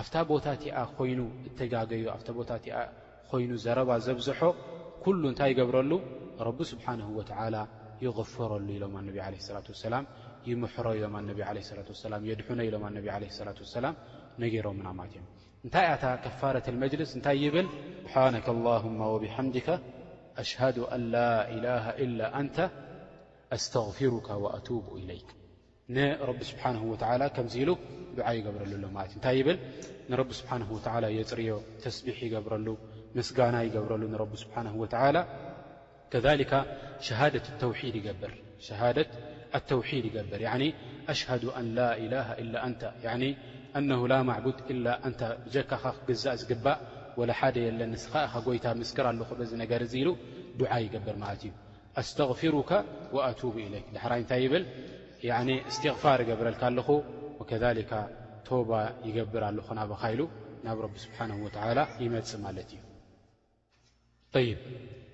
ኣብታ ቦታ እቲኣ ኮይኑ እተጋገዩ፣ ኣብታ ቦታ እቲኣ ኮይኑ ዘረባ ዘብዝሖ ኩሉ እንታይ ይገብረሉ? ረቢ ስብሓነሁ ወተዓላ ይቕፍረሉ ኢሎም ኣነቢ ዓለይሂ ሰላቱ ወሰላም፣ ይምሕሮ ኢሎም ኣነቢ ዓለይሂ ሰላቱ ወሰላም፣ የድሕኖ ኢሎም ኣነቢ ዓለይሂ ሰላቱ ወሰላም ነጊሮምና ማለት እዮም። እንታይ እያ እታ ከፋረተል መጅልስ እንታይ ይብል? ሱብሓነከ ኣላሁመ ወቢሐምዲከ ኣሽሀዱ ኣን ላኢላሃ ኢላ ኣንተ ኣስተግፊሩከ ወኣቱቡ ኢለይክ። ንረቢ ስብሓንሁ ወተዓላ ከምዚ ኢሉ ዱዓ ይገብረሉ ኣሎ ማለት እዩ። እንታይ ይብል? ንረቢ ስብሓንሁ ወተዓላ የጽርዮ፣ ተስቢሕ ይገብረሉ፣ ምስጋና ይገብረሉ ንረቢ ስብሓንሁ ወተዓላ። ከዛሊካ ሸሃደት ኣተውሒድ ይገብር፣ ሸሃደት ኣተውሒድ ይገብር። ያዕኒ ኣሽሃዱ ኣን ላኢላሃ ኢላ ኣንታ፣ ያዕኒ ኣነሁ ላ ማዕቡድ ኢላ ኣንታ፣ ብጀካኻ ክግዛእ ዝግባእ ወላ ሓደ የለን፣ ንስኻ ኢኻ ጎይታ፣ ምስክር ኣለኹ በዚ ነገር እዚ ኢሉ ዱዓ ይገብር ማለት እዩ። ኣስተግፊሩከ ወኣቱቡ ኢለይክ ዳሕራይ እንታይ ይብል ያኒ እስቲግፋር ይገብረልካ ኣለኹ ወከዛሊካ ቶባ ይገብር ኣለኹ ናባኻ ኢሉ ናብ ረቢ ስብሓነሁ ወተዓላ ይመጽእ ማለት እዩ ጠይብ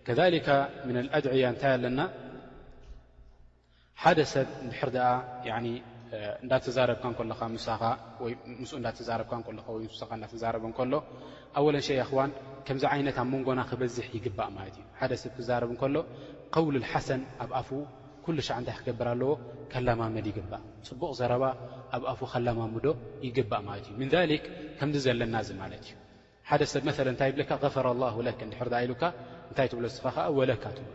ከዛሊካ ምነል ኣድዕያ እንታይ ኣለና ሓደ ሰብ እንድሕር ደኣ ያኒ እንዳተዛረብካ እንከለኻ ምሳኻ ወይ ምስኡ እንዳተዛረብካ እንከለኻ ወይ ምሳኻ እንዳተዛረበ እንከሎ ኣወለን ሸይ ኣኽዋን ከምዚ ዓይነት ኣብ መንጎና ክበዝሕ ይግባእ ማለት እዩ ሓደ ሰብ ክዛረብ እንከሎ ቀውል ልሓሰን ኣብ ኣፉ ኩሉ ሻዕ እንታይ ክገብር ኣለዎ ከላማመድ ይግባእ ጽቡቕ ዘረባ ኣብ ኣፉ ከላማምዶ ይግባእ ማለት እዩ ምን ዛሊክ ከምዚ ዘለና እዚ ማለት እዩ ሓደ ሰብ መለ እንታይ ይብለካ غፈረ ላሁ ለክ እንድሕር ደኣ ኢሉካ እንታይ ትብሎ እስኻ ከኣ ወለካ ትብሎ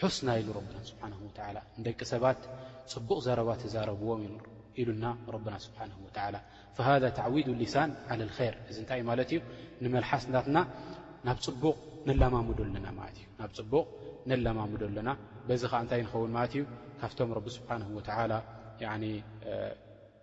ሑስና ኢሉ ረብና ስብሓነሁ ወተዓላ ንደቂ ሰባት ፅቡቕ ዘረባ ተዛረብዎም ኢሉ ኢሉና ረብና ስብሓነሁ ወተዓላ ፈሃዛ ተዕዊዱ ሊሳን ዓለል ኸይር እዚ እንታይ እዩ ማለት እዩ ንመልሓስ ናትና ናብ ፅቡቕ ነላማምዶ ኣለና ማለት እዩ ናብ ፅቡቕ ነላማምዶ ኣለና በዚ ከዓ እንታይ ንኸውን ማለት እዩ ካብቶም ረቢ ስብሓነሁ ወተዓላ ያኒ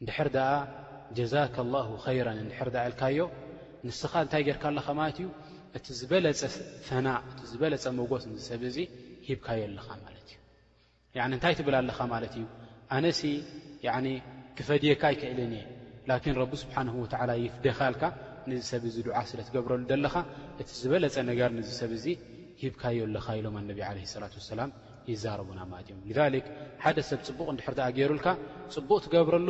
እንድሕር ደኣ ጀዛከ ላሁ ኸይረን እንድሕር ደኣ ኢልካዮ ንስኻ እንታይ ጌርካ ኣለኻ ማለት እዩ እቲ ዝበለጸ ሰናእ እቲ ዝበለጸ መጎስ ንዚ ሰብ እዚ ሂብካዮ ኣለኻ ማለት እዩ ያዕኒ እንታይ ትብል ኣለኻ ማለት እዩ ኣነሲ ያዕኒ ክፈድየካ ኣይክእልን እየ ላኪን ረቢ ስብሓንሁ ወትዓላ ይፍደኻልካ ንዚ ሰብ እዚ ዱዓ ስለ ትገብረሉ ዘለኻ እቲ ዝበለጸ ነገር ንዚ ሰብ እዚ ሂብካዮ ኣለኻ ኢሎም ኣነቢ ዓለህ ሰላት ወሰላም ይዛረቡና ማለት እዮም لذلك ሓደ ሰብ ፅቡቕ እንድሕር ደኣ ገይሩልካ ፅቡቕ ትገብረሉ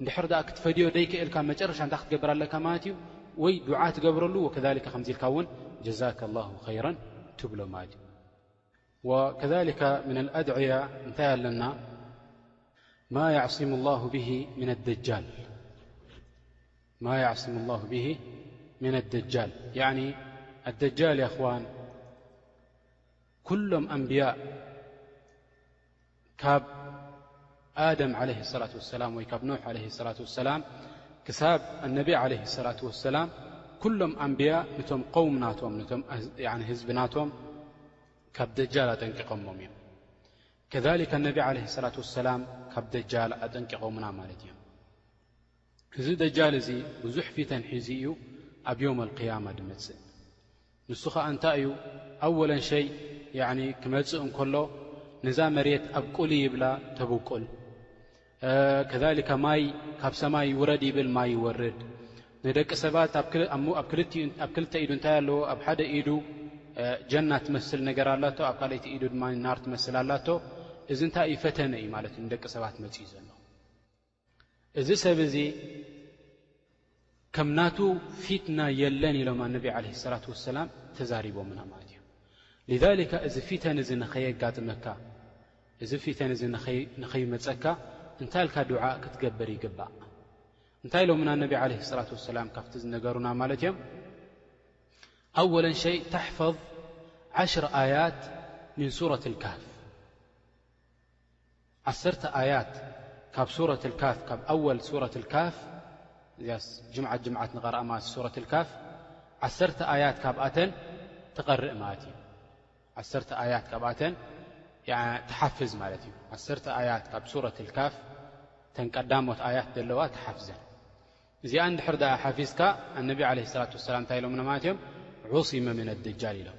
እንድሕር ደኣ ክትፈድዮ ደይክእልካ መጨረሻ እንታይ ክትገብር ኣለካ ማለት እዩ ወይ ዱዓ ትገብረሉ ወከሊካ ከምዚ ኢልካ እውን ጀዛከ ላሁ ኸይረን ትብሎ ማለት እዩ ወከሊካ ምና ኣድዕያ እንታይ ኣለና ማ ያዕስሙ ላሁ ብሂ ምና ኣደጃል ማ ያዕስሙ ላሁ ብሂ ምና ኣደጃል ያዕኒ ኣደጃል ያኣኽዋን ኩሎም ኣንብያ ካብ ኣደም ዓለ ሰላት ወሰላም ወይ ካብ ኖሕ ዓለ ሰላት ወሰላም ክሳብ ኣነቢ ዓለህ ሰላት ወሰላም ኩሎም ኣንብያ ነቶም ቆውም ናቶም ነቶም ህዝቢ ናቶም ካብ ደጃል ኣጠንቂቖሞም እዮም ከሊክ ኣነቢ ዓለ ሰላት ወሰላም ካብ ደጃል ኣጠንቂቖምና ማለት እዮም እዚ ደጃል እዚ ብዙሕ ፊተን ሒዙ እዩ ኣብ ዮውም ኣልቅያማ ድመጽእ ንሱ ኸኣ እንታይ እዩ ኣወለን ሸይ ያዕኒ ክመጽእ እንከሎ ነዛ መሬት ኣብቁሊ ይብላ ተብቁል ከዛሊካ ማይ ካብ ሰማይ ይውረድ ይብል ማይ ይወርድ ንደቂ ሰባት ኣብ ክልተ ኢዱ እንታይ ኣለዎ ኣብ ሓደ ኢዱ ጀና ትመስል ነገር ኣላቶ ኣብ ካልይቲ ኢዱ ድማ ናር ትመስል ኣላቶ እዚ እንታይ እዩ ፈተነ እዩ ማለት እዩ ንደቂ ሰባት መጺኡ ዘሎ እዚ ሰብ እዚ ከም ናቱ ፊትና የለን ኢሎም ኣነቢ ዓለ ሰላት ወሰላም ተዛሪቦምና ማለት እዩ ልዛሊካ እዚ ፊተን እዚ ንኸየጋጥመካ እዚ ፊተን እዚ ንኸይመፀካ እንታይ ኢልካ ዱዓእ ክትገብር ይግባእ እንታይ ኢሎምና ኣነቢ ዓለ ሰላት ወሰላም ካብቲ ዝነገሩና ማለት እዮም ኣወለን ሸይ ተሕፈዝ ዓሽር ኣያት ምን ሱረት ልካፍ ዓሰርተ ኣያት ካብ ሱረት ኣልካፍ ካብ ኣወል ሱረት ኣልካፍ እዚኣስ ጅምዓት ጅምዓት ንቐርኣ ማለት እዩ ሱረት ኣልካፍ ዓሰርተ ኣያት ካብኣተን ትቐርእ ማለት እዩ ዓሰርተ ኣያት ካብኣተን ትሓፍዝ ማለት እዩ ዓሰርተ ኣያት ካብ ሱረት ኣልካፍ እተን ቀዳሞት ኣያት ዘለዋ ትሓፍዘን እዚኣ እንድሕር ድኣ ሓፊዝካ ኣነቢ ዓለ ሰላት ወሰላም እንታይ ኢሎምና ማለት እዮም ዑሲመ ምን ኣደጃል ኢሎም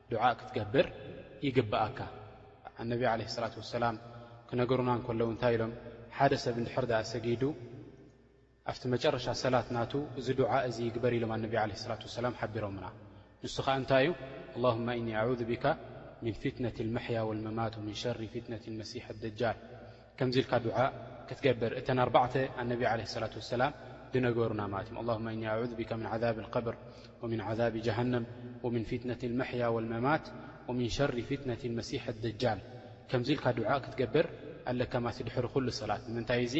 ዱዓእ ክትገብር ይግብኣካ። ኣንነቢ ዓለይሂ ሰላቱ ወሰላም ክነገሩና እንከለዉ እንታይ ኢሎም፣ ሓደ ሰብ እንድሕር ደኣ ሰጊዱ ኣብቲ መጨረሻ ሰላት ናቱ እዚ ዱዓእ እዚ ይግበር ኢሎም ኣንነቢ ዓለይሂ ሰላቱ ወሰላም ሓቢሮምና። ንሱ ከኣ እንታይ እዩ፣ ኣላሁመ ኢኒ ኣዑዙ ቢካ ሚን ፊትነቲል መሕያ ወል መማት ወሚን ሸሪ ፊትነቲል መሲሕድ ደጃል። ከምዚ ኢልካ ዱዓ ክትገብር እተን ኣርባዕተ ኣነቢ ዓለይሂ ሰላቱ ወሰላም ድነገሩና ማለት እዮም ኣላሁመ እኒ ኣዑዙ ቢከ ምን ዓዛቢ ልቀብር ወምን ዓዛቢ ጀሃነም ወምን ፊትነቲ ልመሕያ ወልመማት ወምን ሸሪ ፊትነቲ ልመሲሕ ደጃል ከምዚ ኢልካ ዱዓ ክትገብር ኣለካ ማለት ድሕሪ ኩሉ ሰላት ንምንታይ እዚ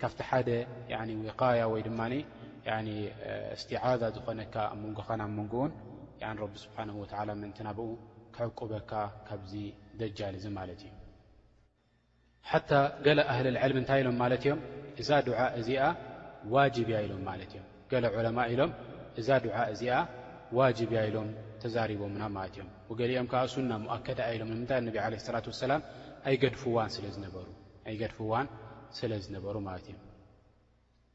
ካብቲ ሓደ ዊቃያ ወይ ድማ እስቲዓዛ ዝኾነካ ኣብ መንጎኻን ኣብ መንጎኡን ረቢ ስብሓን ወተዓላ ምእንቲ ናብኡ ክዕቁበካ ካብዚ ደጃል እዚ ማለት እዩ ሓታ ገለ ኣህል ዕልሚ እንታይ ኢሎም ማለት እዮም እዛ ዱዓ እዚኣ ዋጅብ እያ ኢሎም ማለት እዮም ገለ ዑለማ ኢሎም እዛ ዱዓ እዚኣ ዋጅብ እያ ኢሎም ተዛሪቦምና ማለት እዮም ወገሊኦም ከዓ ሱና ሞኣከዳ እያ ኢሎም ንምንታይ ነቢ ዓለ ስላት ወሰላም ኣይገድፍዋን ስለዝነበሩ ኣይገድፍዋን ስለ ዝነበሩ ማለት እዮም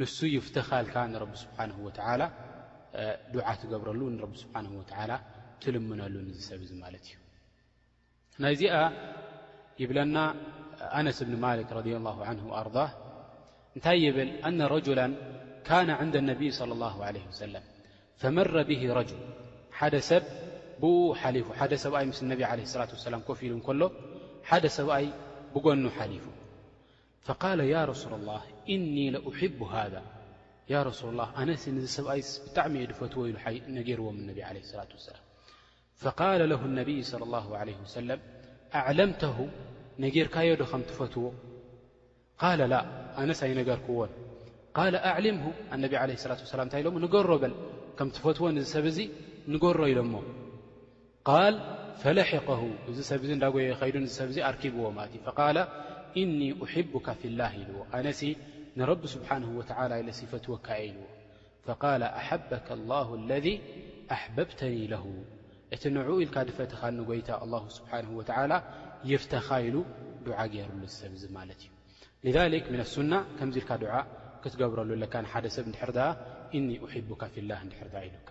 ንሱ ይፍተኻልካ ንረቢ ስብሓነሁ ወተዓላ ዱዓ ትገብረሉ ንረቢ ስብሓነሁ ወተዓላ ትልምነሉ ንዚ ሰብ እዚ ማለት እዩ ናይዚኣ ይብለና ኣነስ እብኒ ማሊክ ረድያ ላሁ ዓንሁ ኣርዳ እንታይ ይብል ኣነ ረጁላ ካነ ዕንደ ነቢዪ صለ ላሁ ዓለህ ወሰለም ፈመረ ብሂ ረጁል ሓደ ሰብ ብእኡ ሓሊፉ ሓደ ሰብኣይ ምስ ነቢ ዓለ ስላት ወሰላም ኮፍ ኢሉ እንከሎ ሓደ ሰብኣይ ብጐኑ ሓሊፉ ፈቃለ ያ ረሱላ ላህ እኒ ለኡሕቡ ሃዛ ያ ረሱላ ላህ ኣነሲ ንዚ ሰብኣይስ ብጣዕሚ እየ ድፈትዎ ኢሉ ነገርዎም እነቢ ዓለይሂ ሰላት ወሰላም ፈቃለ ለሁ እነቢይ ስለ ላሁ ዓለይሂ ወሰለም ኣዕለምተሁ ነጊርካዮ ዶ ከም ትፈትዎ ቃለ ላ ኣነስ ኣይነገርክዎን ቃለ ኣዕሊምሁ ኣነቢ ዓለ ስላት ወሰላም እንታይ ኢሎሞ ንገሮ በል ከም ትፈትዎ ንዚ ሰብ እዚ ንገሮ ኢሎሞ ቃል ፈለሒቀሁ እዚ ሰብ እዚ እንዳጎየ ከይዱ ንዚ ሰብ እዚ ኣርኪብዎ ማለት እዩ ፈቃለ እኒ ኡሕቡካ ፊላህ ኢልዎ ኣነሲ ንረቢ ስብሓንሁ ወተዓላ ኢለሲ ይፈትወካ እየ ኢልዎ ፈቃለ ኣሓበካ ላሁ ለذ ኣሕበብተኒ ለሁ እቲ ንዕኡ ኢልካ ድፈተኻኒ ጐይታ ኣላሁ ስብሓንሁ ወተዓላ ይፍተኻ ኢሉ ዱዓ ገይሩሉ እዚ ሰብ እዚ ማለት እዩ ልዛሊክ ምነ ሱና ከምዚ ኢልካ ዱዓ ክትገብረሉ ኣለካ ንሓደ ሰብ እንድሕር ድኣ እኒ ኡሕቡካ ፊላህ እንድሕር ድኣ ኢሉካ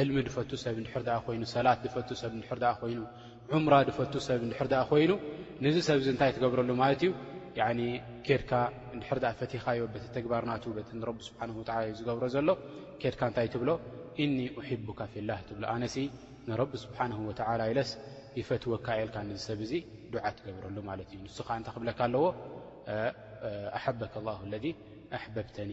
ዕልሚ ድፈቱ ሰብ እንድሕር ደኣ ኮይኑ፣ ሰላት ድፈቱ ሰብ እንድሕር ደኣ ኮይኑ፣ ዑምራ ድፈቱ ሰብ እንድሕር ደኣ ኮይኑ፣ ነዚ ሰብ እዚ እንታይ ትገብረሉ ማለት እዩ? ያዕኒ ኬድካ እንድሕር ደኣ ፈቲኻዮ በቲ ተግባር ናቱ በቲ ንረቢ ስብሓነሁ ወተዓላ እዩ ዝገብሮ ዘሎ፣ ኬድካ እንታይ ትብሎ? እኒ ኡሒቡካ ፊላህ ትብሎ። ኣነሲ ንረቢ ስብሓነሁ ወተዓላ ኢለስ ይፈትወካ እየ ኢልካ ነዚ ሰብ እዚ ዱዓ ትገብረሉ ማለት እዩ። ንሱ ኸኣ እንታይ ክብለካ ኣለዎ? ኣሓበከ ላሁ ለዚ ኣሕበብተኒ።